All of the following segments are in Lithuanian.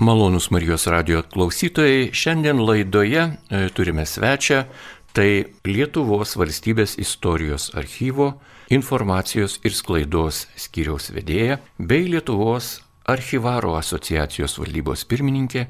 Malonus Marijos radio klausytojai, šiandien laidoje e, turime svečią, tai Lietuvos valstybės istorijos archyvo informacijos ir sklaidos skyriaus vedėja bei Lietuvos archyvaro asociacijos valdybos pirmininkė,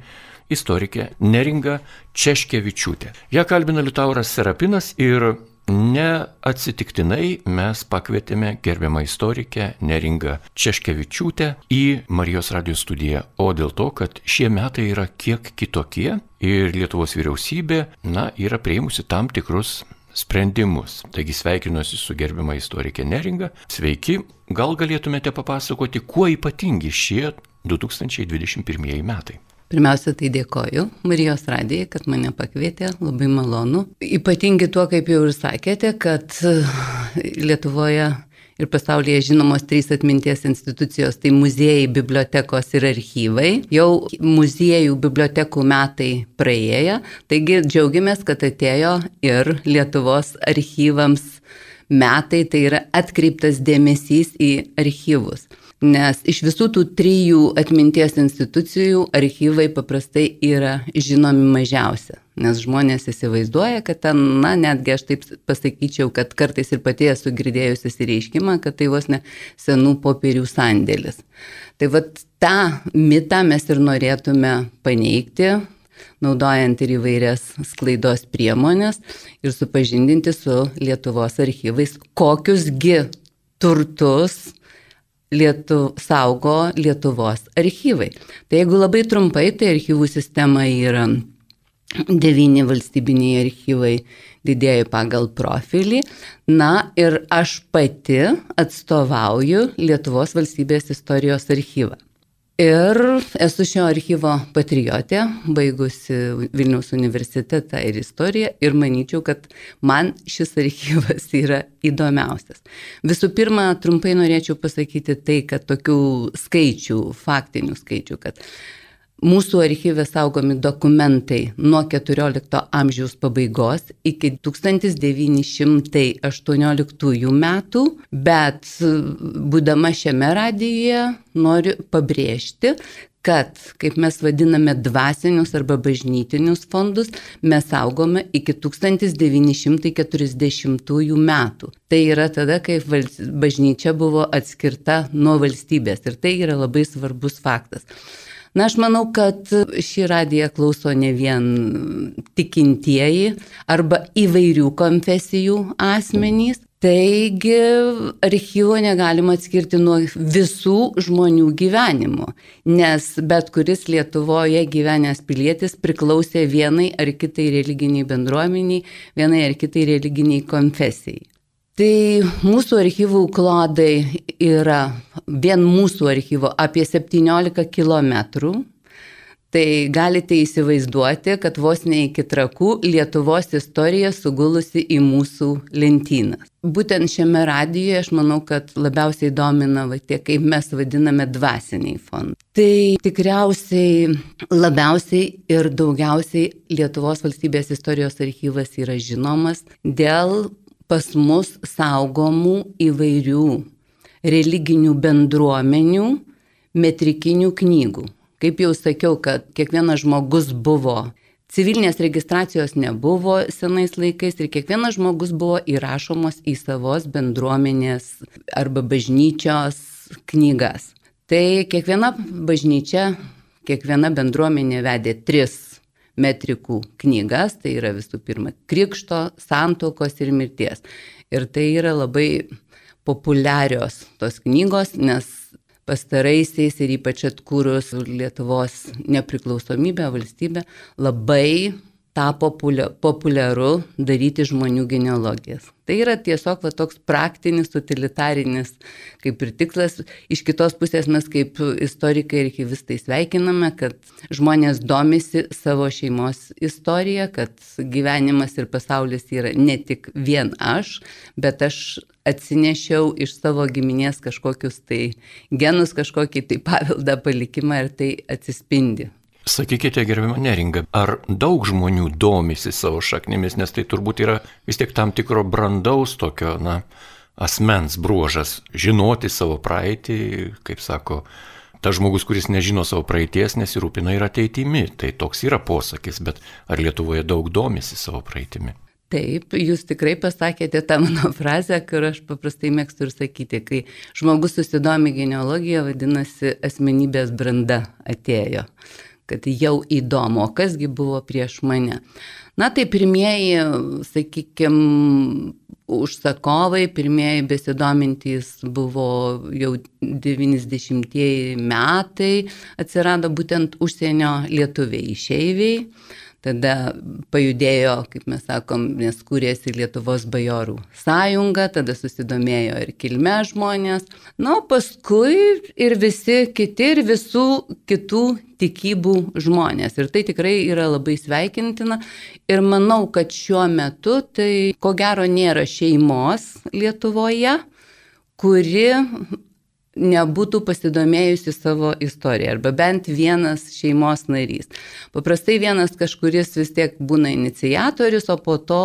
istorikė Neringa Češkevičiūtė. Ja kalbina Liutauras Serapinas ir Neatsitiktinai mes pakvietėme gerbiamą istorikę Neringą Češkevičiūtę į Marijos radijos studiją, o dėl to, kad šie metai yra kiek kitokie ir Lietuvos vyriausybė, na, yra prieimusi tam tikrus sprendimus. Taigi sveikinuosi su gerbiama istorikė Neringa. Sveiki, gal galėtumėte papasakoti, kuo ypatingi šie 2021 metai? Pirmiausia, tai dėkoju Marijos radijai, kad mane pakvietė, labai malonu. Ypatingi tuo, kaip jau ir sakėte, kad Lietuvoje ir pasaulyje žinomos trys atminties institucijos - tai muziejai, bibliotekos ir archyvai. Jau muziejų bibliotekų metai praėję, taigi džiaugiamės, kad atėjo ir Lietuvos archyvams metai, tai yra atkreiptas dėmesys į archyvus. Nes iš visų tų trijų atminties institucijų archyvai paprastai yra žinomi mažiausia. Nes žmonės įsivaizduoja, kad ten, na, netgi aš taip pasakyčiau, kad kartais ir pati esu girdėjusi įsireiškimą, kad tai vos ne senų popierių sandėlis. Tai vad tą mitą mes ir norėtume paneigti, naudojant ir įvairias sklaidos priemonės ir supažindinti su Lietuvos archyvais, kokiusgi turtus Lietu, saugo Lietuvos archyvai. Tai jeigu labai trumpai, tai archyvų sistema yra devyni valstybiniai archyvai didėjai pagal profilį. Na ir aš pati atstovauju Lietuvos valstybės istorijos archyvą. Ir esu šio archyvo patriotė, baigusi Vilniaus universitetą ir istoriją ir manyčiau, kad man šis archyvas yra įdomiausias. Visų pirma, trumpai norėčiau pasakyti tai, kad tokių skaičių, faktinių skaičių, kad Mūsų archyve saugomi dokumentai nuo XIV amžiaus pabaigos iki 1918 metų, bet būdama šiame radijoje noriu pabrėžti, kad, kaip mes vadiname, dvasinius arba bažnytinius fondus mes saugome iki 1940 metų. Tai yra tada, kai bažnyčia buvo atskirta nuo valstybės ir tai yra labai svarbus faktas. Na, aš manau, kad šį radiją klauso ne vien tikintieji arba įvairių konfesijų asmenys. Taigi archyvo negalima atskirti nuo visų žmonių gyvenimo, nes bet kuris Lietuvoje gyvenęs pilietis priklausė vienai ar kitai religiniai bendruomeniai, vienai ar kitai religiniai konfesijai. Tai mūsų archyvų klodai yra vien mūsų archyvo apie 17 km. Tai galite įsivaizduoti, kad vos ne iki trakų Lietuvos istorija sugulusi į mūsų lentyną. Būtent šiame radijoje aš manau, kad labiausiai domina va, tie, kaip mes vadiname, dvasiniai fondai. Tai tikriausiai labiausiai ir daugiausiai Lietuvos valstybės istorijos archyvas yra žinomas dėl pas mus saugomų įvairių religinių bendruomenių metrikinių knygų. Kaip jau sakiau, kad kiekvienas žmogus buvo, civilinės registracijos nebuvo senais laikais ir kiekvienas žmogus buvo įrašomos į savos bendruomenės arba bažnyčios knygas. Tai kiekviena bažnyčia, kiekviena bendruomenė vedė tris metrikų knygas, tai yra visų pirma krikšto, santokos ir mirties. Ir tai yra labai populiarios tos knygos, nes pastaraisiais ir ypač atkūrus Lietuvos nepriklausomybę valstybę labai tapo populiaru daryti žmonių genealogijas. Tai yra tiesiog va, toks praktinis, utilitarinis kaip ir tikslas. Iš kitos pusės mes kaip istorikai ir archivistai sveikiname, kad žmonės domisi savo šeimos istoriją, kad gyvenimas ir pasaulis yra ne tik vien aš, bet aš atsinešiau iš savo giminės kažkokius tai genus, kažkokį tai paveldą palikimą ir tai atsispindi Sakykite, gerbimo neringa, ar daug žmonių domisi savo šaknimis, nes tai turbūt yra vis tiek tam tikro brandaus tokio, na, asmens bruožas - žinoti savo praeitį, kaip sako tas žmogus, kuris nežino savo praeities, nesirūpina ir ateitimi. Tai toks yra posakis, bet ar Lietuvoje daug domisi savo praeitimi? Taip, jūs tikrai pasakėte tą mano frazę, kur aš paprastai mėgstu ir sakyti, kai žmogus susidomi genealogija, vadinasi, asmenybės branda atėjo, kad jau įdomu, o kasgi buvo prieš mane. Na tai pirmieji, sakykime, užsakovai, pirmieji besidomintys buvo jau 90-ieji metai, atsirado būtent užsienio lietuviai išeiviai tada pajudėjo, kaip mes sakom, nes kūrėsi Lietuvos bajorų sąjunga, tada susidomėjo ir kilme žmonės, na, paskui ir visi kiti, ir visų kitų tikybų žmonės. Ir tai tikrai yra labai sveikintina. Ir manau, kad šiuo metu tai ko gero nėra šeimos Lietuvoje, kuri nebūtų pasidomėjusi savo istoriją, arba bent vienas šeimos narys. Paprastai vienas kažkuris vis tiek būna inicijatorius, o po to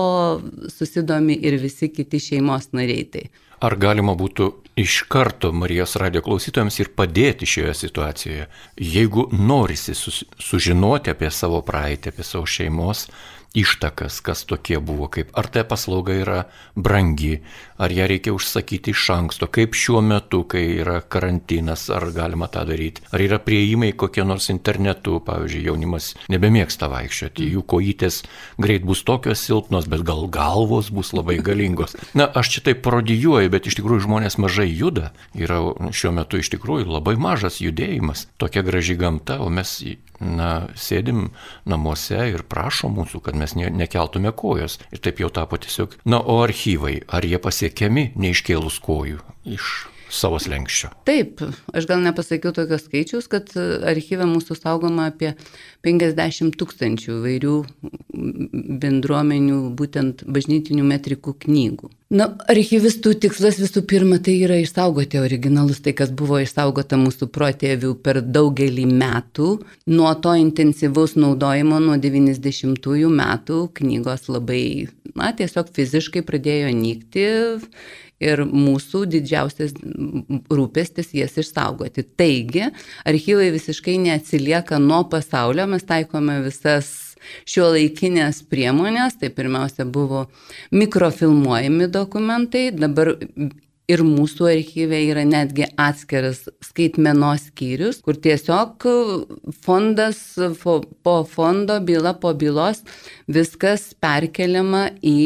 susidomi ir visi kiti šeimos nariai. Tai. Ar galima būtų iš karto Marijos radio klausytojams ir padėti šioje situacijoje, jeigu norisi sužinoti apie savo praeitį, apie savo šeimos ištakas, kas tokie buvo, kaip ar ta paslauga yra brangi, ar ją reikia užsakyti iš anksto, kaip šiuo metu, kai yra karantinas, ar galima tą daryti, ar yra prieimai kokie nors internetu, pavyzdžiui, jaunimas nebemėgsta vaikščioti, jų kojytės greit bus tokios silpnos, bet gal galvos bus labai galingos. Na, aš čia taip parodijuoju, bet iš tikrųjų žmonės mažai juda, yra šiuo metu iš tikrųjų labai mažas judėjimas, tokia graži gamta, o mes na, sėdim namuose ir prašo mūsų, kad mes ne, nekeltume kojos. Ir taip jau tapo tiesiog. Na, o archyvai, ar jie pasiekiami neiškėlus kojų iš savo slengščio. Taip, aš gal nepasakiau tokios skaičius, kad archyve mūsų saugoma apie 50 tūkstančių vairių bendruomenių, būtent bažnytinių metrikų knygų. Na, archyvistų tikslas visų pirma tai yra išsaugoti originalus, tai kas buvo išsaugota mūsų protėvių per daugelį metų. Nuo to intensyvaus naudojimo nuo 90-ųjų metų knygos labai, na, tiesiog fiziškai pradėjo nykti ir mūsų didžiausias rūpestis jas išsaugoti. Taigi, archyvai visiškai neatsilieka nuo pasaulio, mes taikome visas šio laikinės priemonės, tai pirmiausia buvo mikrofilmuojami dokumentai, dabar ir mūsų archyve yra netgi atskiras skaitmenos skyrius, kur tiesiog fondas po fondo, byla po bylos, viskas perkeliama į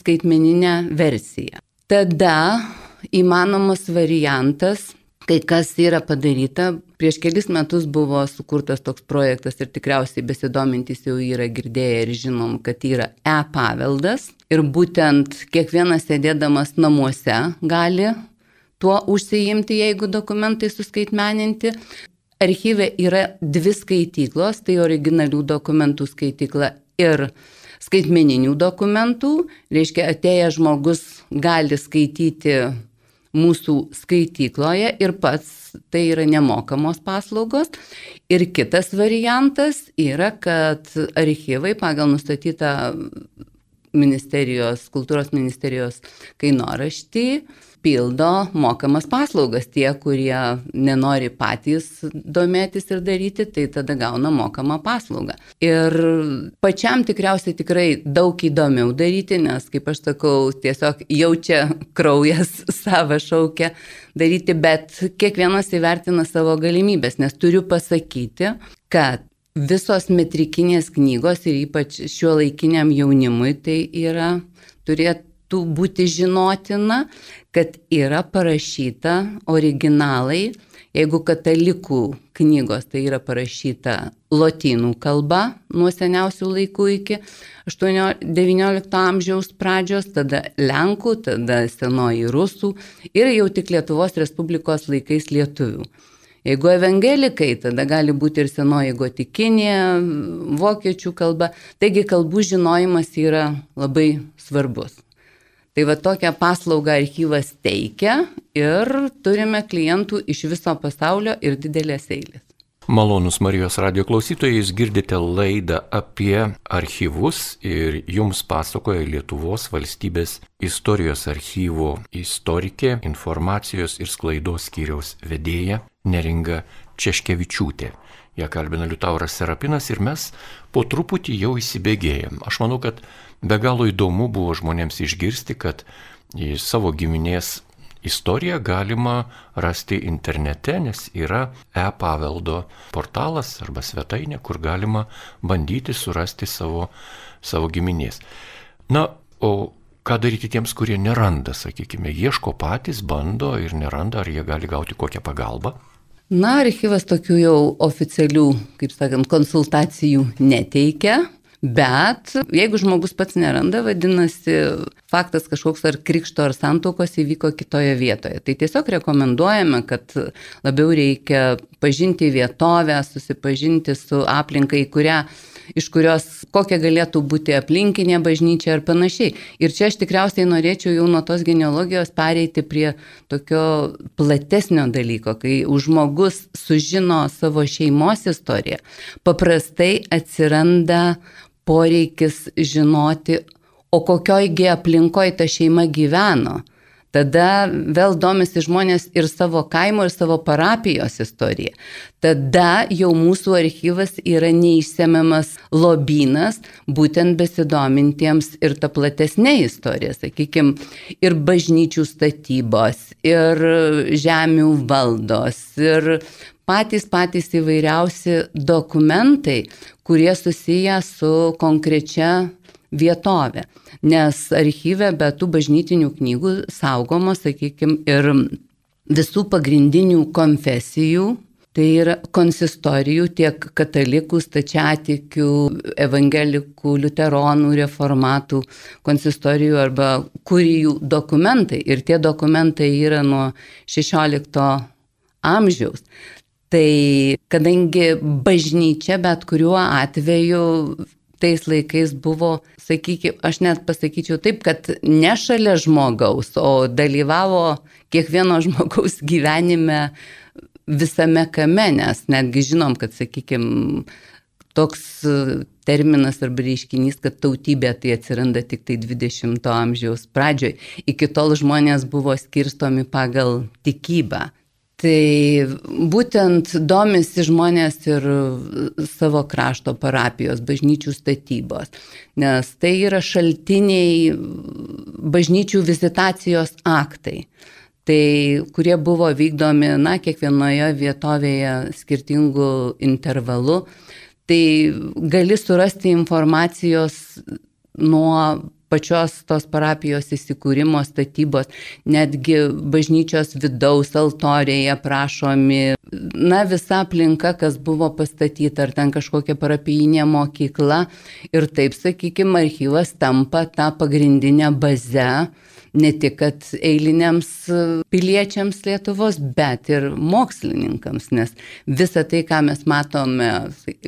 skaitmeninę versiją. Tada įmanomas variantas, kai kas yra padaryta, prieš kelis metus buvo sukurtas toks projektas ir tikriausiai besidomintys jau yra girdėję ir žinom, kad yra e-paveldas. Ir būtent kiekvienas sėdėdamas namuose gali tuo užsiimti, jeigu dokumentai suskaitmeninti. Archyve yra dvi skaityklos, tai originalių dokumentų skaitykla ir skaitmeninių dokumentų, reiškia atėjęs žmogus gali skaityti mūsų skaitykloje ir pats tai yra nemokamos paslaugos. Ir kitas variantas yra, kad archyvai pagal nustatytą ministerijos, kultūros ministerijos kainoraštį pildo mokamas paslaugas. Tie, kurie nenori patys domėtis ir daryti, tai tada gauna mokamą paslaugą. Ir pačiam tikriausiai tikrai daug įdomiau daryti, nes, kaip aš sakau, tiesiog jaučia kraujas savo šaukia daryti, bet kiekvienas įvertina savo galimybės, nes turiu pasakyti, kad visos metrikinės knygos ir ypač šiuo laikiniam jaunimui tai yra turėt, turėtų būti žinotina, kad yra parašyta originalai, jeigu katalikų knygos tai yra parašyta lotynų kalba nuo seniausių laikų iki 19 amžiaus pradžios, tada lenkų, tada senoji rusų ir jau tik Lietuvos Respublikos laikais lietuvių. Jeigu evangelikai, tada gali būti ir senoji gotikinė, vokiečių kalba. Taigi kalbų žinojimas yra labai svarbus. Tai va tokią paslaugą archyvas teikia ir turime klientų iš viso pasaulio ir didelės eilės. Malonus Marijos radio klausytojai, jūs girdite laidą apie archyvus ir jums pasakoja Lietuvos valstybės istorijos archyvo istorikė, informacijos ir sklaidos skyriaus vedėja Neringa Češkevičiūtė. Ją kalbina Liutauras Serapinas ir mes po truputį jau įsibėgėjom. Aš manau, kad be galo įdomu buvo žmonėms išgirsti, kad į savo giminės istoriją galima rasti internete, nes yra e-paveldo portalas arba svetainė, kur galima bandyti surasti savo, savo giminės. Na, o ką daryti tiems, kurie neranda, sakykime, ieško patys, bando ir neranda, ar jie gali gauti kokią pagalbą? Na, archyvas tokių jau oficialių, kaip sakant, konsultacijų neteikia. Bet jeigu žmogus pats neranda, vadinasi, faktas kažkoks ar krikšto ar santokos įvyko kitoje vietoje. Tai tiesiog rekomenduojame, kad labiau reikia pažinti vietovę, susipažinti su aplinkai, kurią iš kurios kokia galėtų būti aplinkinė bažnyčia ir panašiai. Ir čia aš tikriausiai norėčiau jau nuo tos genealogijos pereiti prie tokio platesnio dalyko, kai žmogus sužino savo šeimos istoriją, paprastai atsiranda poreikis žinoti, o kokiojgi aplinkoje ta šeima gyveno Tada vėl domisi žmonės ir savo kaimo, ir savo parapijos istorija. Tada jau mūsų archyvas yra neišsemiamas lobynas, būtent besidomintiems ir ta platesnė istorija, sakykime, ir bažnyčių statybos, ir žemių valdos, ir patys patys įvairiausi dokumentai, kurie susiję su konkrečia vietovė. Nes archyve be tų bažnytinių knygų saugomos, sakykime, ir visų pagrindinių konfesijų Tai yra konsistorijų tiek katalikų, stačiatikių, evangelikų, liuteronų, reformatų konsistorijų arba kurijų dokumentai. Ir tie dokumentai yra nuo 16 amžiaus. Tai kadangi bažnyčia bet kuriuo atveju tais laikais buvo, sakykime, aš net pasakyčiau taip, kad ne šalia žmogaus, o dalyvavo kiekvieno žmogaus gyvenime visame kame, nes netgi žinom, kad, sakykime, toks terminas arba reiškinys, kad tautybė tai atsiranda tik tai 20-ojo amžiaus pradžioj. Iki tol žmonės buvo skirstomi pagal tikybą. Tai būtent domisi žmonės ir savo krašto parapijos, bažnyčių statybos, nes tai yra šaltiniai bažnyčių vizitacijos aktai. Tai kurie buvo vykdomi, na, kiekvienoje vietovėje skirtingų intervalų. Tai gali surasti informacijos nuo pačios tos parapijos įsikūrimo statybos, netgi bažnyčios vidaus altorėje prašomi, na, visa aplinka, kas buvo pastatyta, ar ten kažkokia parapijinė mokykla. Ir taip, sakykime, archyvas tampa tą pagrindinę bazę ne tik eiliniams piliečiams Lietuvos, bet ir mokslininkams, nes visa tai, ką mes matome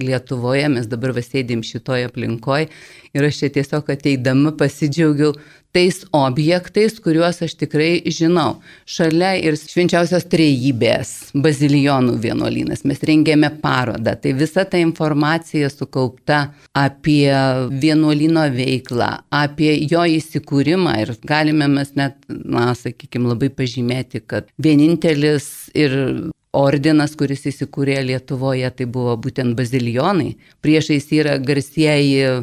Lietuvoje, mes dabar vasėdėm šitoje aplinkoje ir aš čia tiesiog ateidama pasidžiaugiau tais objektais, kuriuos aš tikrai žinau. Šalia ir švenčiausios trejybės bazilijonų vienuolynas. Mes rengėme parodą. Tai visa ta informacija sukaupta apie vienuolino veiklą, apie jo įsikūrimą ir galime mes net, na, sakykime, labai pažymėti, kad vienintelis ir ordinas, kuris įsikūrė Lietuvoje, tai buvo būtent bazilijonai. Priešais yra garsieji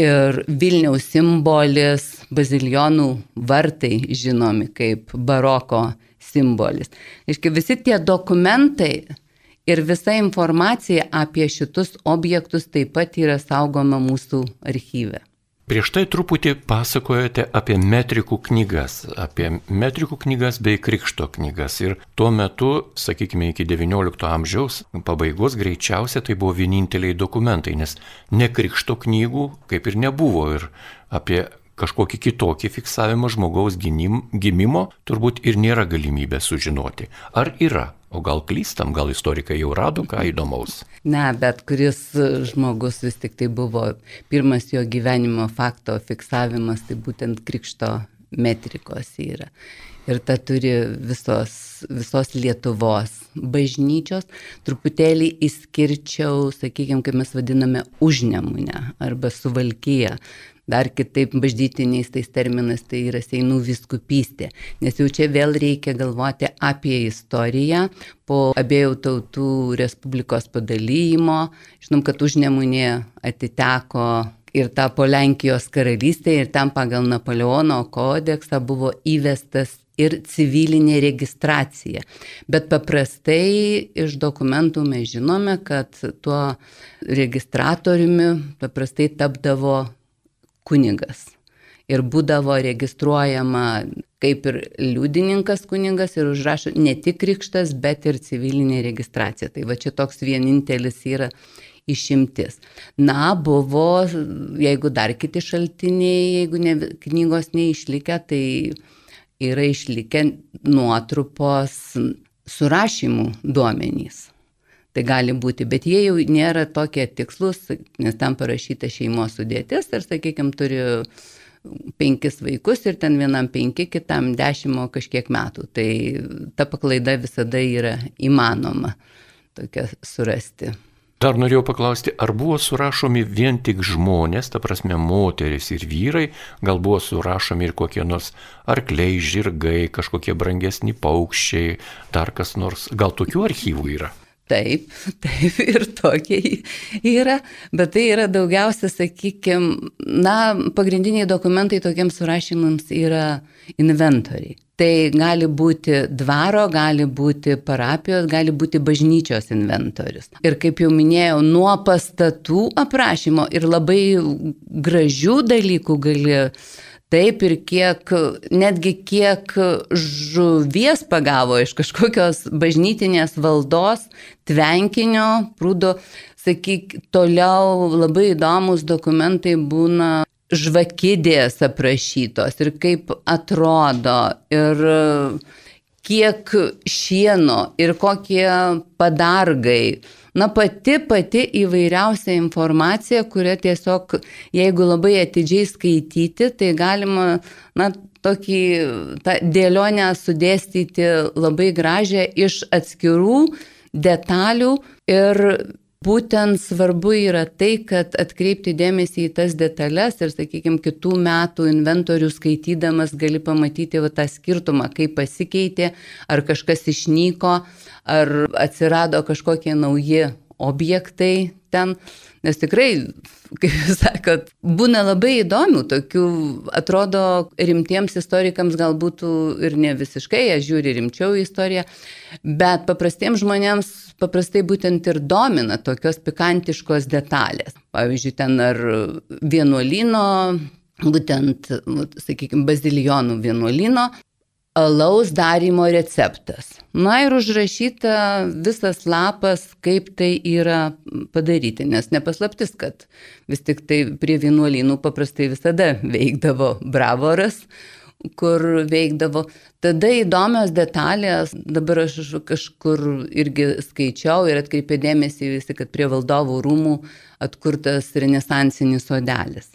ir Vilniaus simbolis, bazilionų vartai žinomi kaip baroko simbolis. Iškai visi tie dokumentai ir visa informacija apie šitus objektus taip pat yra saugoma mūsų archyve. Prieš tai truputį pasakojote apie metrikų knygas, apie metrikų knygas bei krikšto knygas. Ir tuo metu, sakykime, iki XIX amžiaus pabaigos greičiausia tai buvo vieninteliai dokumentai, nes ne krikšto knygų kaip ir nebuvo. Ir apie kažkokį kitokį fiksavimą žmogaus gimimo turbūt ir nėra galimybė sužinoti. Ar yra? O gal klystam, gal istorikai jau rado ką įdomaus? Ne, bet kuris žmogus vis tik tai buvo pirmas jo gyvenimo fakto fiksavimas, tai būtent krikšto metrikos yra. ir tą turi visos, visos Lietuvos bažnyčios. Truputėlį įskirčiau, sakykime, kaip mes vadiname, užnemunę arba suvalkyje. Dar kitaip baždytiniais tais terminais tai yra Seinų viskupystė, nes jau čia vėl reikia galvoti apie istoriją po abiejų tautų Respublikos padalymo. Žinom, kad užnemunė atiteko ir tapo Lenkijos karalystė ir ten pagal Napoleono kodeksą buvo įvestas ir civilinė registracija. Bet paprastai iš dokumentų mes žinome, kad tuo registratoriumi paprastai tapdavo kunigas. Ir būdavo registruojama kaip ir liudininkas kunigas ir užrašo ne tik krikštas, bet ir civilinė registracija. Tai va čia toks vienintelis yra išimtis. Na, buvo, jeigu dar kiti šaltiniai, jeigu ne, knygos neišlikę, tai yra išlikę nuotrupos surašymų duomenys. Tai gali būti, bet jie jau nėra tokie tikslus, nes tam parašyta šeimos sudėtis ir, sakykime, turi penkis vaikus ir ten vienam penki, kitam dešimt kažkiek metų. Tai ta paklaida visada yra įmanoma tokia surasti. Dar norėjau paklausti, ar buvo surašomi vien tik žmonės, ta prasme moteris ir vyrai, gal buvo surašomi ir kokie nors arkliai, žirgai, kažkokie brangesni paukščiai, dar kas nors, gal tokių archyvų yra? Taip, taip ir tokie yra, bet tai yra daugiausia, sakykime, na, pagrindiniai dokumentai tokiems surašymams yra inventoriai. Tai gali būti dvaro, gali būti parapijos, gali būti bažnyčios inventorius. Ir kaip jau minėjau, nuo pastatų aprašymo ir labai gražių dalykų gali Taip ir kiek, netgi kiek žuvies pagavo iš kažkokios bažnytinės valdos, tvenkinio, prūdo, sakyk, toliau labai įdomus dokumentai būna žvakidės aprašytos ir kaip atrodo ir kiek šieno ir kokie padargai na pati pati įvairiausia informacija, kurią tiesiog, jeigu labai atidžiai skaityti, tai galima, na, tokį tą dėlionę sudėstyti labai gražią iš atskirų detalių ir Būtent svarbu yra tai, kad atkreipti dėmesį į tas detalės ir, sakykime, kitų metų inventorių skaitydamas gali pamatyti va, tą skirtumą, kaip pasikeitė, ar kažkas išnyko, ar atsirado kažkokie nauji objektai ten. Nes tikrai, kaip jūs sakot, būna labai įdomių, tokių, atrodo, rimtiems istorikams galbūt ir ne visiškai, jie žiūri rimčiau į istoriją, bet paprastiems žmonėms paprastai būtent ir domina tokios pikantiškos detalės. Pavyzdžiui, ten ar vienuolino, būtent, sakykime, bazilijonų vienuolino alaus darimo receptas. Na ir užrašyta visas lapas, kaip tai yra padaryti, nes nepaslaptis, kad vis tik tai prie vienuolynų paprastai visada veikdavo bravoras, kur veikdavo. Tada įdomios detalės, dabar aš kažkur irgi skaičiau ir atkreipė dėmesį visi, kad prie valdovų rūmų atkurtas renesansinis sodelis.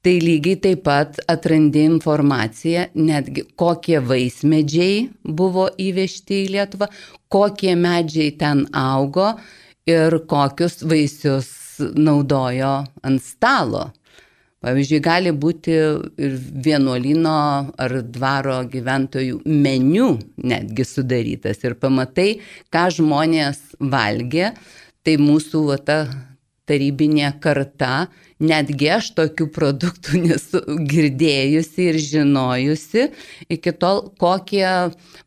Tai lygiai taip pat atrandi informaciją, netgi kokie vaismedžiai buvo įvežti į Lietuvą, kokie medžiai ten augo ir kokius vaisius naudojo ant stalo. Pavyzdžiui, gali būti ir vienuolino ar dvaro gyventojų meniu netgi sudarytas ir pamatai, ką žmonės valgė, tai mūsų va, ta tarybinė karta, netgi aš tokių produktų nesu girdėjusi ir žinojusi, iki tol kokie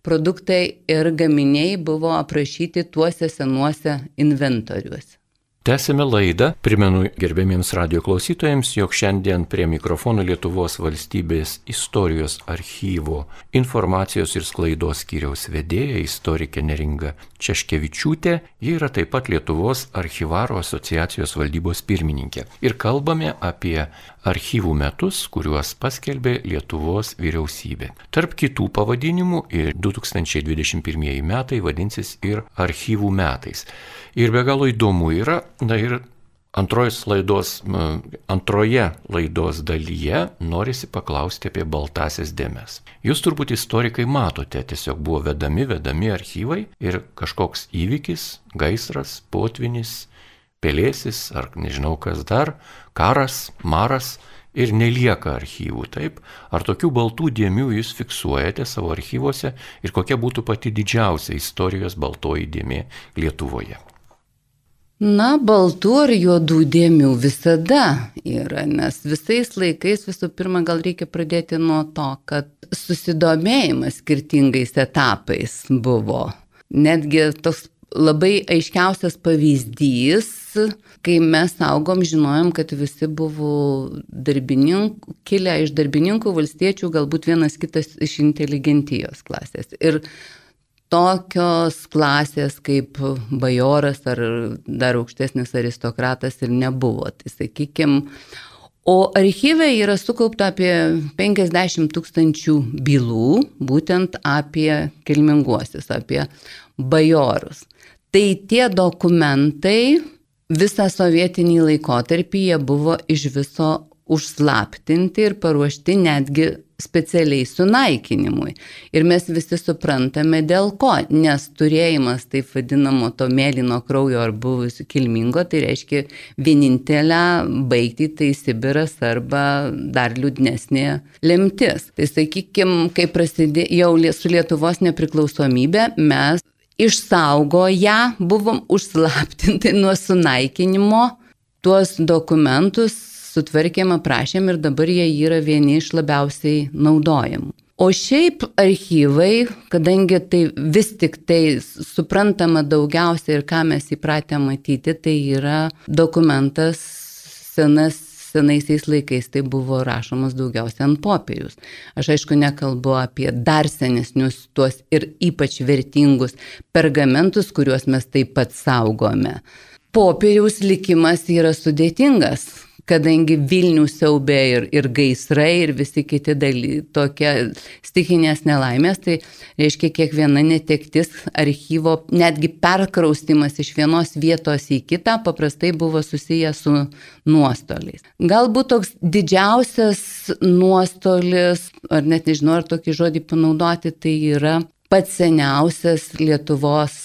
produktai ir gaminiai buvo aprašyti tuose senuose inventoriuose. Tęsime laidą. Primenu gerbėmiems radio klausytojams, jog šiandien prie mikrofono Lietuvos valstybės istorijos archyvo informacijos ir sklaidos skyriaus vedėja istorikė Neringa Češkevičiūtė. Ji yra taip pat Lietuvos archyvaro asociacijos valdybos pirmininkė. Ir kalbame apie archyvų metus, kuriuos paskelbė Lietuvos vyriausybė. Tarp kitų pavadinimų ir 2021 metai vadinsis ir archyvų metais. Ir be galo įdomu yra, na ir laidos, antroje laidos dalyje norisi paklausti apie baltasias dėmes. Jūs turbūt istorikai matote, tiesiog buvo vedami, vedami archyvai ir kažkoks įvykis, gaisras, potvinis, pelėsis ar nežinau kas dar, karas, maras ir nelieka archyvų, taip? Ar tokių baltų dėmių jūs fiksuojate savo archyvuose ir kokia būtų pati didžiausia istorijos baltoji dėmė Lietuvoje? Na, baltų ar juodų dėmių visada yra, nes visais laikais visų pirma gal reikia pradėti nuo to, kad susidomėjimas skirtingais etapais buvo. Netgi toks labai aiškiausias pavyzdys, kai mes augom, žinojom, kad visi buvo darbininkų, kilę iš darbininkų valstiečių, galbūt vienas kitas iš inteligentijos klasės. Ir tokios klasės kaip bajoras ar dar aukštesnis aristokratas ir nebuvo. Tai sakykime, O archyve yra sukaupta apie 50 tūkstančių bylų, būtent apie kilminguosius, apie bajorus. Tai tie dokumentai visą sovietinį laikotarpį jie buvo iš viso užslaptinti ir paruošti netgi specialiai sunaikinimui. Ir mes visi suprantame dėl ko, nes turėjimas taip vadinamo to mėlyno kraujo ar buvusių kilmingo, tai reiškia vienintelę baigti tai Sibiras arba dar liūdnesnė lemtis. Tai sakykime, kai prasidėjo su Lietuvos nepriklausomybė, mes išsaugoję, buvom užslaptinti nuo sunaikinimo, tuos dokumentus sutvarkėm, aprašėm ir dabar jie yra vieni iš labiausiai naudojamų. O šiaip archyvai, kadangi tai vis tik tai suprantama daugiausia ir ką mes įpratę matyti, tai yra dokumentas senas senaisiais laikais tai buvo rašomas daugiausia ant popieriaus. Aš aišku nekalbu apie dar senesnius tuos ir ypač vertingus pergamentus, kuriuos mes taip pat saugome. Popieriaus likimas yra sudėtingas, kadangi Vilnių siaubė ir, ir gaisrai, ir visi kiti daly, tokie stikinės nelaimės, tai reiškia kiekviena netektis archyvo, netgi perkraustimas iš vienos vietos į kitą paprastai buvo susijęs su nuostoliais. Galbūt toks didžiausias nuostolis, ar net nežinau, ar tokį žodį panaudoti, tai yra pats seniausias Lietuvos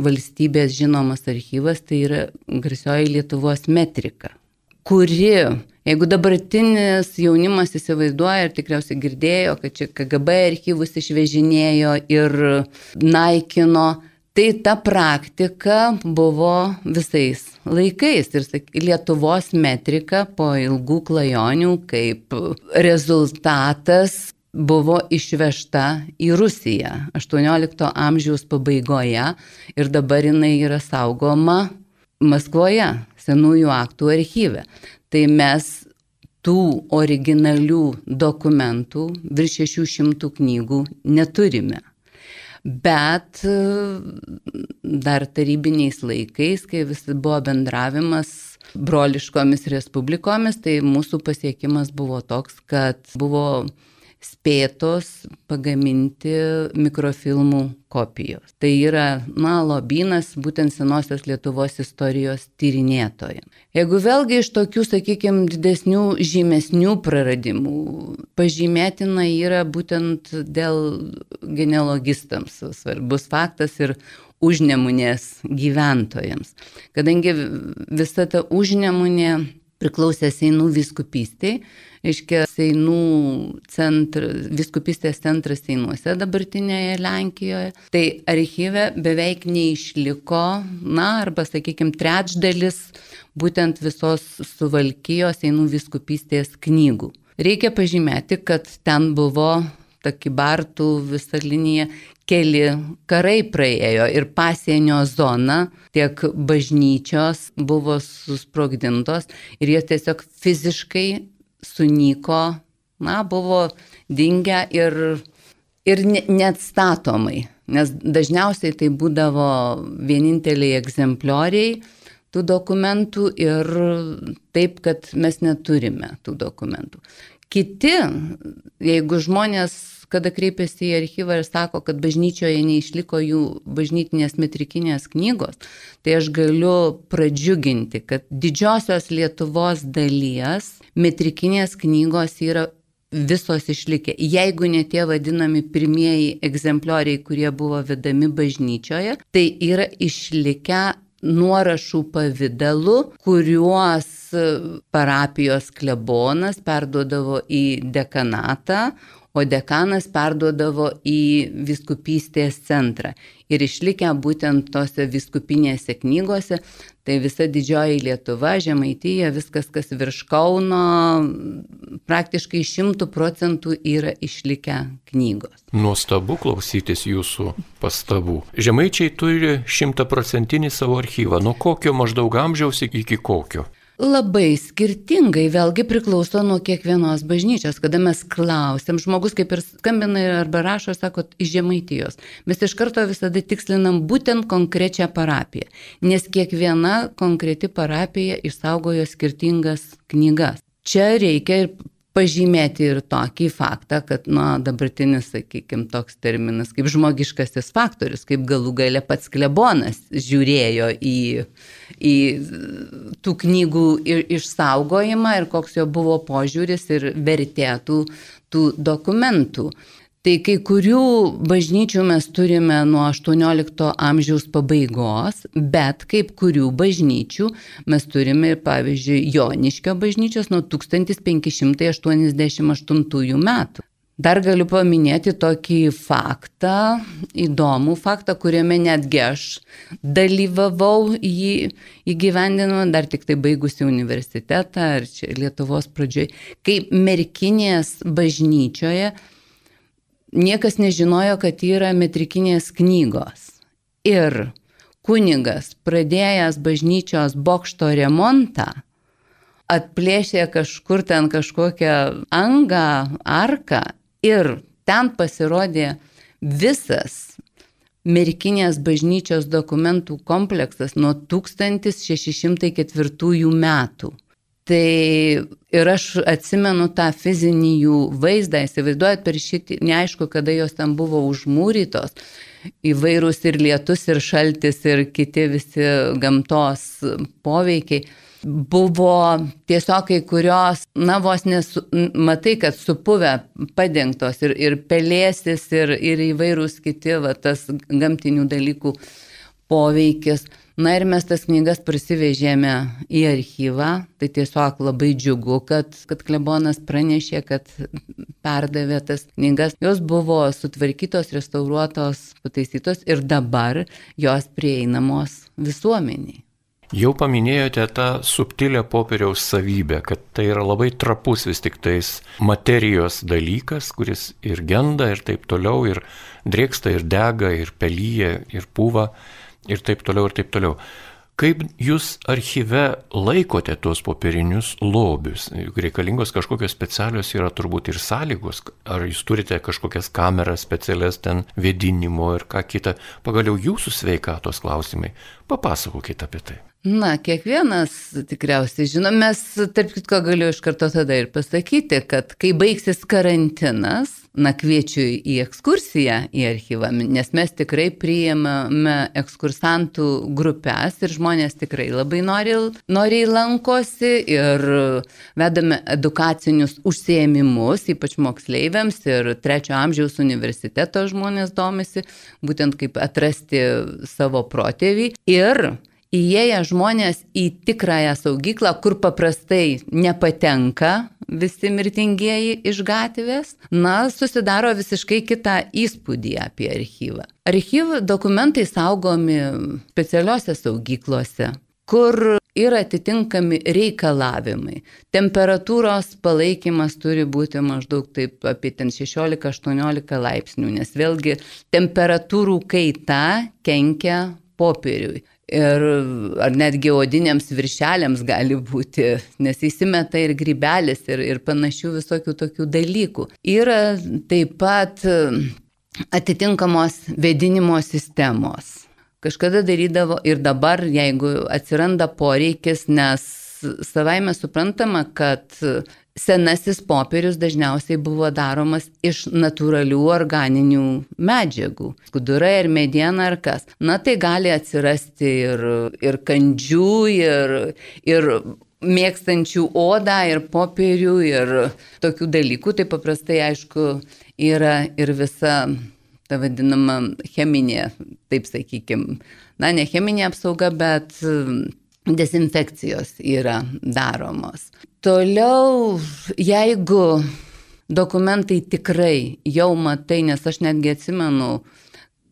valstybės žinomas archyvas, tai yra garsioji Lietuvos metrika kuri, jeigu dabartinis jaunimas įsivaizduoja ir tikriausiai girdėjo, kad čia KGB archyvus išvežinėjo ir naikino, tai ta praktika buvo visais laikais. Ir Lietuvos metrika po ilgų klajonių kaip rezultatas buvo išvežta į Rusiją 18 amžiaus pabaigoje ir dabar jinai yra saugoma Maskvoje, senųjų aktų archyve. Tai mes tų originalių dokumentų virš 600 knygų neturime. Bet e, dar tarybiniais laikais, kai vis buvo bendravimas broliškomis respublikomis, tai mūsų pasiekimas buvo toks, kad buvo spėtos pagaminti mikrofilmų kopijos. Tai yra, na, lobynas būtent senosios Lietuvos istorijos tyrinėtojai. Jeigu vėlgi iš tokių, sakykime, didesnių, žymesnių praradimų, pažymėtina yra būtent dėl genealogistams svarbus faktas ir užnemunės gyventojams. Kadangi visa ta užnemunė priklausė Seinų viskupistiai, reiškia Seinų centras, viskupistės centras Seinuose dabartinėje Lenkijoje. Tai archyve beveik neišliko, na, arba, sakykime, trečdalis būtent visos suvalkyjos Seinų viskupistės knygų. Reikia pažymėti, kad ten buvo ta kibartų visa linija, keli karai praėjo ir pasienio zona, tiek bažnyčios buvo susprogdintos ir jie tiesiog fiziškai sunyko, na, buvo dingę ir, ir neatstatomai, nes dažniausiai tai būdavo vieninteliai egzemplioriai tų dokumentų ir taip, kad mes neturime tų dokumentų. Kiti, jeigu žmonės kada kreipiasi į archyvą ir sako, kad bažnyčioje neišliko jų bažnytinės metrikinės knygos, tai aš galiu pradžiuginti, kad didžiosios Lietuvos dalies metrikinės knygos yra visos išlikę. Jeigu ne tie vadinami pirmieji egzemplioriai, kurie buvo vedami bažnyčioje, tai yra išlikę nuorašų pavydalu, kuriuos parapijos klebonas perduodavo į dekanatą, o dekanas perduodavo į viskupystės centrą. Ir išlikę būtent tose viskupinėse knygose, tai visa didžioji Lietuva, Žemaitija, viskas, kas virš Kauno, praktiškai šimtų procentų yra išlikę knygos. Nuostabu klausytis jūsų pastabų. Žemaičiai turi šimtaprocentinį savo archyvą. Nuo kokio maždaug amžiaus iki kokio? Labai skirtingai, vėlgi priklauso nuo kiekvienos bažnyčios. Kada mes klausim, žmogus kaip ir skambina arba rašo, sako, iš žemaitijos. Mes iš karto visada tikslinam būtent konkrečią parapiją, nes kiekviena konkreti parapija išsaugojo skirtingas knygas. Čia reikia ir pažymėti ir tokį faktą, kad, na, dabartinis, sakykime, toks terminas kaip žmogiškasis faktorius, kaip galų gale pats klebonas žiūrėjo į į tų knygų išsaugojimą ir koks jo buvo požiūris ir vertėtų tų dokumentų. Tai kai kurių bažnyčių mes turime nuo 18 amžiaus pabaigos, bet kaip kurių bažnyčių mes turime ir, pavyzdžiui, Joniškio bažnyčios nuo 1588 metų. Dar galiu paminėti tokį faktą, įdomų faktą, kuriame netgi aš dalyvavau jį įgyvendinant, dar tik tai baigusi universitetą ar čia Lietuvos pradžioj, kai Merkinės bažnyčioje niekas nežinojo, kad yra metrikinės knygos. Ir kunigas, pradėjęs bažnyčios bokšto remontą, atplėšė kažkur ten kažkokią angą, arką Ir ten pasirodė visas Merkinės bažnyčios dokumentų kompleksas nuo 1604 metų. Tai ir aš atsimenu tą fizinį jų vaizdą, įsivaizduojat per šitį, neaišku, kada jos ten buvo užmūrytos, įvairūs ir lietus, ir šaltis, ir kiti visi gamtos poveikiai buvo tiesiog kai kurios, na vos nesu, matai, kad supuvę, padengtos ir, ir pelėsis, ir, ir įvairūs kiti, va, tas gamtinių dalykų poveikis. Na ir mes tas knygas prisivežėme į archyvą, tai tiesiog labai džiugu, kad, kad klebonas pranešė, kad perdavė tas knygas. Jos buvo sutvarkytos, restauruotos, pataisytos ir dabar jos prieinamos visuomeniai. Jau paminėjote tą subtilę popieriaus savybę, kad tai yra labai trapus vis tik tais materijos dalykas, kuris ir genda ir taip toliau, ir drėksta, ir dega, ir pelyja, ir pūva, ir taip toliau, ir taip toliau. Kaip jūs archyve laikote tuos popierinius lobius? Juk reikalingos kažkokios specialios yra turbūt ir sąlygos. Ar jūs turite kažkokias kameras specialias ten vėdinimo ir ką kita. Pagaliau jūsų sveikatos klausimai. Papasakokite apie tai. Na, kiekvienas tikriausiai žino, mes, tarp kitko, galiu iš karto tada ir pasakyti, kad kai baigsis karantinas, na, kviečiu į ekskursiją į archyvą, nes mes tikrai priėmame ekskursantų grupės ir žmonės tikrai labai noriai, noriai lankosi ir vedame edukacinius užsiemimus, ypač moksleiviams ir trečio amžiaus universiteto žmonės domisi, būtent kaip atrasti savo protėvį. Ir įėję žmonės į tikrąją saugyklą, kur paprastai nepatenka visi mirtingieji iš gatvės, na, susidaro visiškai kitą įspūdį apie archyvą. Archyvų dokumentai saugomi specialiuose saugyklose, kur yra atitinkami reikalavimai. Temperatūros palaikymas turi būti maždaug taip apie 16-18 laipsnių, nes vėlgi temperatūrų kaita kenkia popieriui ir ar netgi odiniams viršeliams gali būti, nes įsimeta ir grybelis ir, ir panašių visokių tokių dalykų. Yra taip pat atitinkamos vedinimo sistemos. Kažkada darydavo ir dabar, jeigu atsiranda poreikis, nes savaime suprantama, kad senasis popierius dažniausiai buvo daromas iš natūralių organinių medžiagų. Skudura ir mediena ar kas. Na tai gali atsirasti ir, ir kandžių, ir, ir mėgstančių odą, ir popierių, ir tokių dalykų. Tai paprastai, aišku, yra ir visa ta vadinama cheminė, taip sakykime, na ne cheminė apsauga, bet dezinfekcijos yra daromos. Toliau, jeigu dokumentai tikrai jau matai, nes aš netgi atsimenu,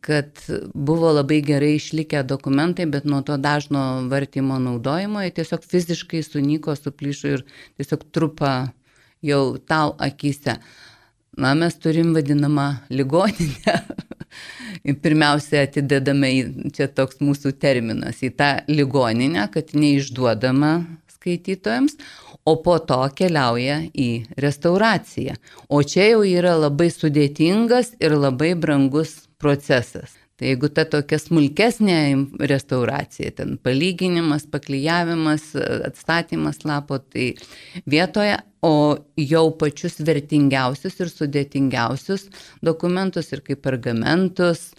kad buvo labai gerai išlikę dokumentai, bet nuo to dažno vartymo naudojimo jie tiesiog fiziškai sunyko, suplyšo ir tiesiog trupa jau tau akise. Na, mes turim vadinamą ligoninę, pirmiausia atidedame į, čia toks mūsų terminas, į tą ligoninę, kad neišduodama skaitytojams, o po to keliauja į restauraciją. O čia jau yra labai sudėtingas ir labai brangus procesas. Tai jeigu ta tokia smulkesnė restauracija, ten palyginimas, paklyjavimas, atstatymas lapo, tai vietoje, o jau pačius vertingiausius ir sudėtingiausius dokumentus ir kaip pergamentus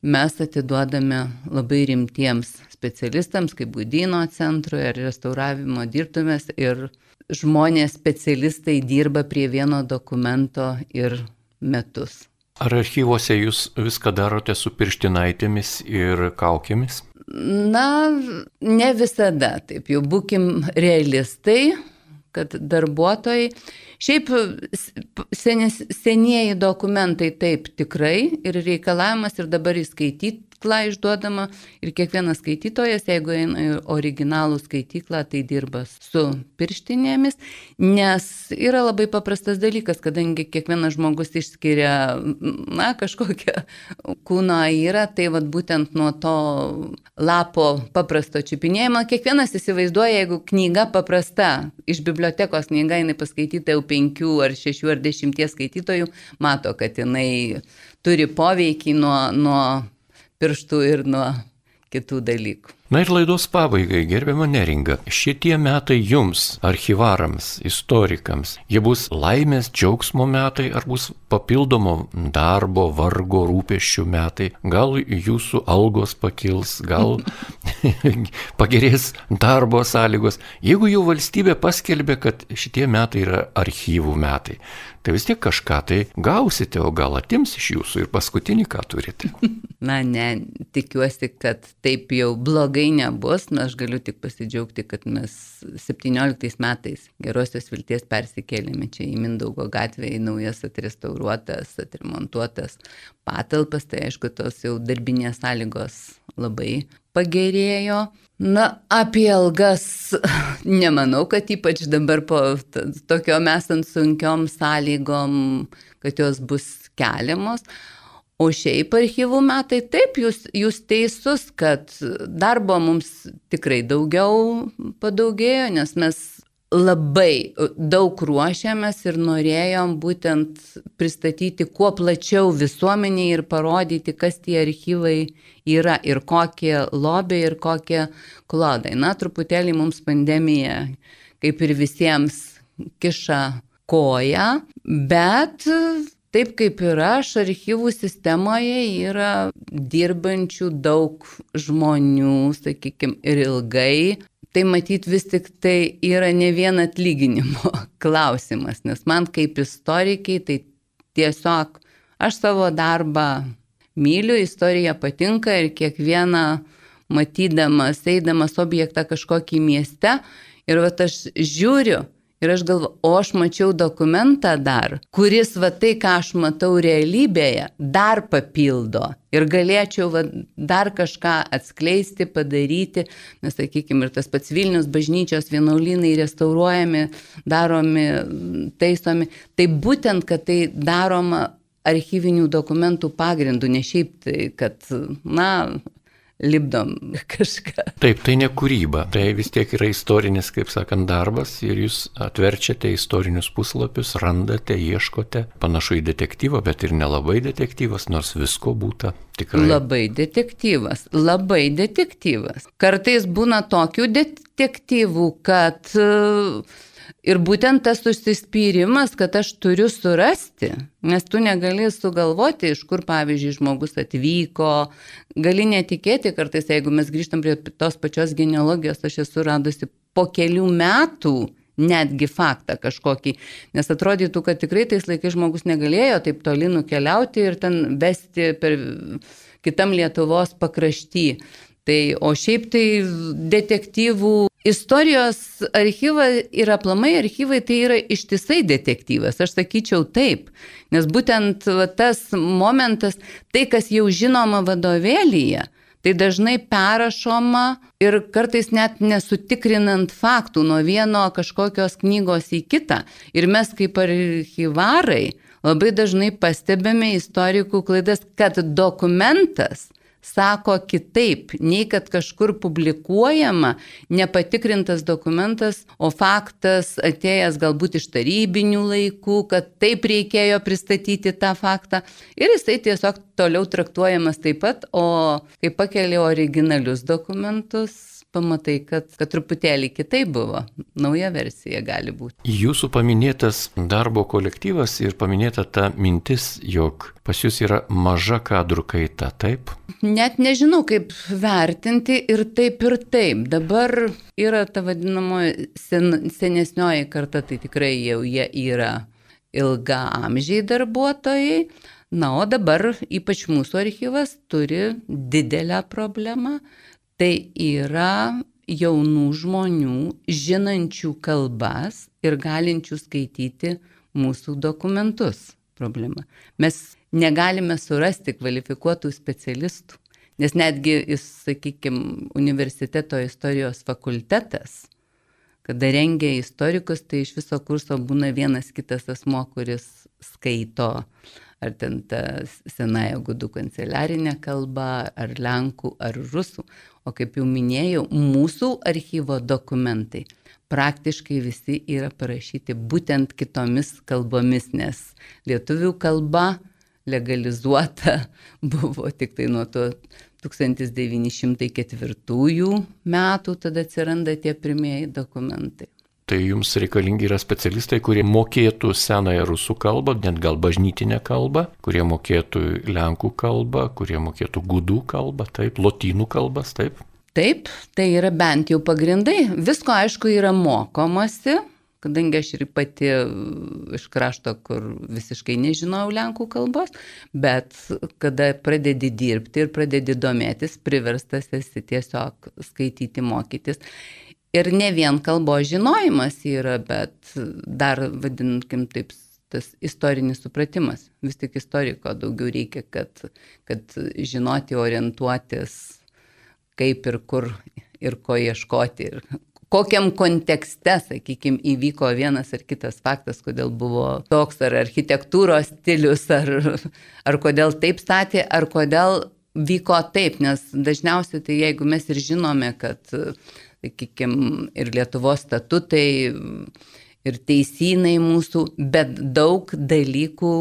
mes atiduodame labai rimtiems specialistams, kaip Gudino centrui ar restauravimo dirbtumės ir žmonės specialistai dirba prie vieno dokumento ir metus. Ar archyvose jūs viską darote su pirštinaitėmis ir kaukėmis? Na, ne visada, taip jau būkim realistai, kad darbuotojai, šiaip senis, senieji dokumentai taip tikrai ir reikalavimas ir dabar įskaityti skaityklą išduodama ir kiekvienas skaitytojas, jeigu eina į originalų skaityklą, tai dirba su pirštinėmis, nes yra labai paprastas dalykas, kadangi kiekvienas žmogus išskiria, na, kažkokią kūno yra, tai vad būtent nuo to lapo paprasto čiupinėjimo, kiekvienas įsivaizduoja, jeigu knyga paprasta, iš bibliotekos knyga jinai paskaityta jau penkių ar šešių ar dešimties skaitytojų, mato, kad jinai turi poveikį nuo, nuo pirštų ir nuo kitų dalykų. Na ir laidos pabaigai, gerbiama neringa, šitie metai jums, archivarams, istorikams, jie bus laimės, džiaugsmo metai ar bus papildomo darbo, vargo, rūpeščių metai, gal jūsų algos pakils, gal pagerės darbo sąlygos. Jeigu jau valstybė paskelbė, kad šitie metai yra archyvų metai, tai vis tiek kažką tai gausite, o gal atims iš jūsų ir paskutinį, ką turite. Na ne, tikiuosi, kad taip jau blogai nebus, na aš galiu tik pasidžiaugti, kad mes 17 metais gerosios vilties persikėlėme čia į Mindaugo gatvę, į naujas atrestauruotas, atremontuotas patalpas, tai aišku, tos jau darbinės sąlygos labai pagerėjo. Na, apie algas nemanau, kad ypač dabar po tokiom esant sunkiom sąlygom, kad jos bus keliamos. O šiaip archyvų metai, taip, jūs, jūs teisus, kad darbo mums tikrai daugiau padaugėjo, nes mes labai daug ruošiamės ir norėjom būtent pristatyti kuo plačiau visuomeniai ir parodyti, kas tie archyvai yra ir kokie lobiai ir kokie klodai. Na, truputėlį mums pandemija, kaip ir visiems, kiša koją, bet Taip kaip ir aš, archyvų sistemoje yra dirbančių daug žmonių, sakykime, ir ilgai. Tai matyt vis tik tai yra ne vien atlyginimo klausimas, nes man kaip istorikiai tai tiesiog aš savo darbą myliu, istorija patinka ir kiekvieną matydamas, eidamas objektą kažkokį mieste ir va aš žiūriu, Ir aš galvoju, o aš mačiau dokumentą dar, kuris va tai, ką aš matau realybėje, dar papildo. Ir galėčiau va, dar kažką atskleisti, padaryti, nes, sakykime, ir tas pats Vilnius bažnyčios vienuolynai restauruojami, daromi, taisomi. Tai būtent, kad tai daroma archyvinių dokumentų pagrindų, ne šiaip tai, kad, na, lipdom kažką. Taip, tai ne kūryba, tai vis tiek yra istorinis, kaip sakant, darbas ir jūs atverčiate istorinius puslapius, randate, ieškote, panašu į detektyvą, bet ir nelabai detektyvas, nors visko būta. Tikrai. Labai detektyvas, labai detektyvas. Kartais būna tokių detektyvų, kad uh, Ir būtent tas užsispyrimas, kad aš turiu surasti, nes tu negali sugalvoti, iš kur, pavyzdžiui, žmogus atvyko, gali netikėti kartais, jeigu mes grįžtam prie tos pačios genealogijos, aš esu radusi po kelių metų netgi faktą kažkokį, nes atrodytų, kad tikrai tais laikais žmogus negalėjo taip toli nukeliauti ir ten vesti per kitam Lietuvos pakrašty. Tai, o šiaip tai detektyvų istorijos archyvai ir aplamai archyvai tai yra ištisai detektyvas, aš sakyčiau taip, nes būtent va, tas momentas, tai kas jau žinoma vadovėlyje, tai dažnai perrašoma ir kartais net nesutikrinant faktų nuo vieno kažkokios knygos į kitą. Ir mes kaip archyvarai labai dažnai pastebėme istorikų klaidas, kad dokumentas sako kitaip, nei kad kažkur publikuojama nepatikrintas dokumentas, o faktas atėjęs galbūt iš tarybinių laikų, kad taip reikėjo pristatyti tą faktą. Ir jisai tiesiog toliau traktuojamas taip pat, o kai pakeli originalius dokumentus, pamatai, kad, kad truputėlį kitaip buvo. Nauja versija gali būti. Jūsų paminėtas darbo kolektyvas ir paminėta ta mintis, jog pas jūs yra maža kadrų kaita, taip? Net nežinau, kaip vertinti ir taip ir taip. Dabar yra ta vadinamoji sen, senesnioji karta, tai tikrai jau jie yra ilga amžiai darbuotojai. Na, o dabar ypač mūsų archyvas turi didelę problemą tai yra jaunų žmonių, žinančių kalbas ir galinčių skaityti mūsų dokumentus problema. Mes negalime surasti kvalifikuotų specialistų, nes netgi, sakykime, universiteto istorijos fakultetas, kada rengia istorikus, tai iš viso kurso būna vienas kitas asmo, kuris skaito ar ten ta senąją gudų kanceliarinė kalba, ar lenkų, ar rusų. O kaip jau minėjau, mūsų archyvo dokumentai praktiškai visi yra parašyti būtent kitomis kalbomis, nes lietuvių kalba legalizuota buvo tik tai nuo to 1904 metų, tada atsiranda tie pirmieji dokumentai. Tai jums reikalingi yra specialistai, kurie mokėtų senąją rusų kalbą, net gal bažnytinę kalbą, kurie mokėtų lenkų kalbą, kurie mokėtų gudų kalbą, taip, lotynų kalbas, taip. Taip, tai yra bent jau pagrindai. Visko aišku yra mokomasi, kadangi aš ir pati iš krašto, kur visiškai nežinojau lenkų kalbos, bet kada pradedi dirbti ir pradedi domėtis, priverstas esi tiesiog skaityti, mokytis. Ir ne vien kalbos žinojimas yra, bet dar, vadinkim taip, tas istorinis supratimas. Vis tik istoriko daugiau reikia, kad, kad žinoti, orientuotis, kaip ir kur ir ko ieškoti. Ir kokiam kontekste, sakykime, įvyko vienas ar kitas faktas, kodėl buvo toks ar architektūros stilius, ar, ar kodėl taip statė, ar kodėl vyko taip, nes dažniausiai tai jeigu mes ir žinome, kad sakykime, ir Lietuvos statutai, ir teisynai mūsų, bet daug dalykų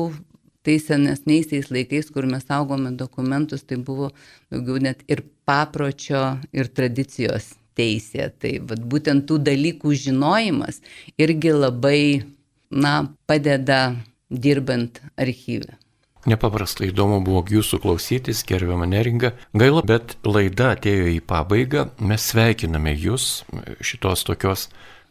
tais senesniaisiais laikais, kur mes saugome dokumentus, tai buvo daugiau net ir papročio, ir tradicijos teisė. Tai vat, būtent tų dalykų žinojimas irgi labai, na, padeda dirbant archyvę. Nepaprastai įdomu buvo jūsų klausytis, gerbiamą neringą. Gaila, bet laida atėjo į pabaigą. Mes sveikiname jūs šitos tokios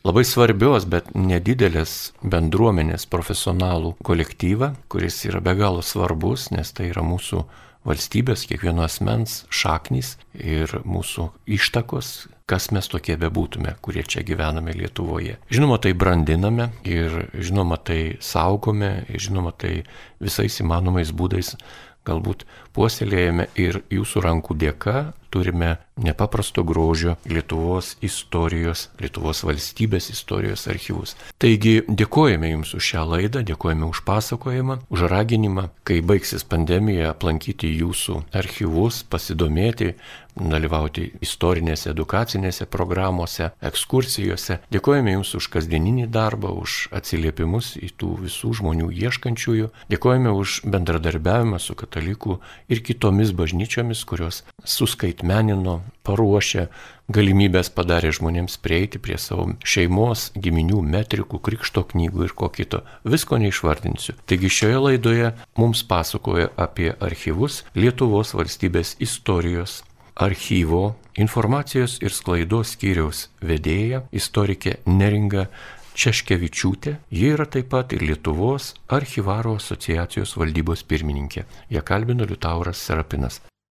labai svarbios, bet nedidelės bendruomenės profesionalų kolektyvą, kuris yra be galo svarbus, nes tai yra mūsų valstybės, kiekvieno asmens šaknys ir mūsų ištakos, kas mes tokie bebūtume, kurie čia gyvename Lietuvoje. Žinoma, tai brandiname ir žinoma, tai saugome, ir žinoma, tai visais įmanomais būdais galbūt puoselėjame ir jūsų rankų dėka turime nepaprasto grožio Lietuvos istorijos, Lietuvos valstybės istorijos archyvus. Taigi dėkojame Jums už šią laidą, dėkojame už pasakojimą, už raginimą, kai baigsis pandemija, aplankyti Jūsų archyvus, pasidomėti, dalyvauti istorinėse, edukacinėse programuose, ekskursijose. Dėkojame Jums už kasdieninį darbą, už atsiliepimus į tų visų žmonių ieškančiųjų. Dėkojame už bendradarbiavimą su katalikų ir kitomis bažnyčiomis, kurios suskaitmenino, paruošė, galimybės padarė žmonėms prieiti prie savo šeimos, giminių, metrikų, krikšto knygų ir ko kito. Visko neišvardinsiu. Taigi šioje laidoje mums pasakoja apie archyvus Lietuvos valstybės istorijos archyvo informacijos ir sklaidos skyriaus vedėja, istorikė Neringa Češkevičiūtė, ji yra taip pat ir Lietuvos archyvaro asociacijos valdybos pirmininkė. Ją kalbino Liutauras Serapinas.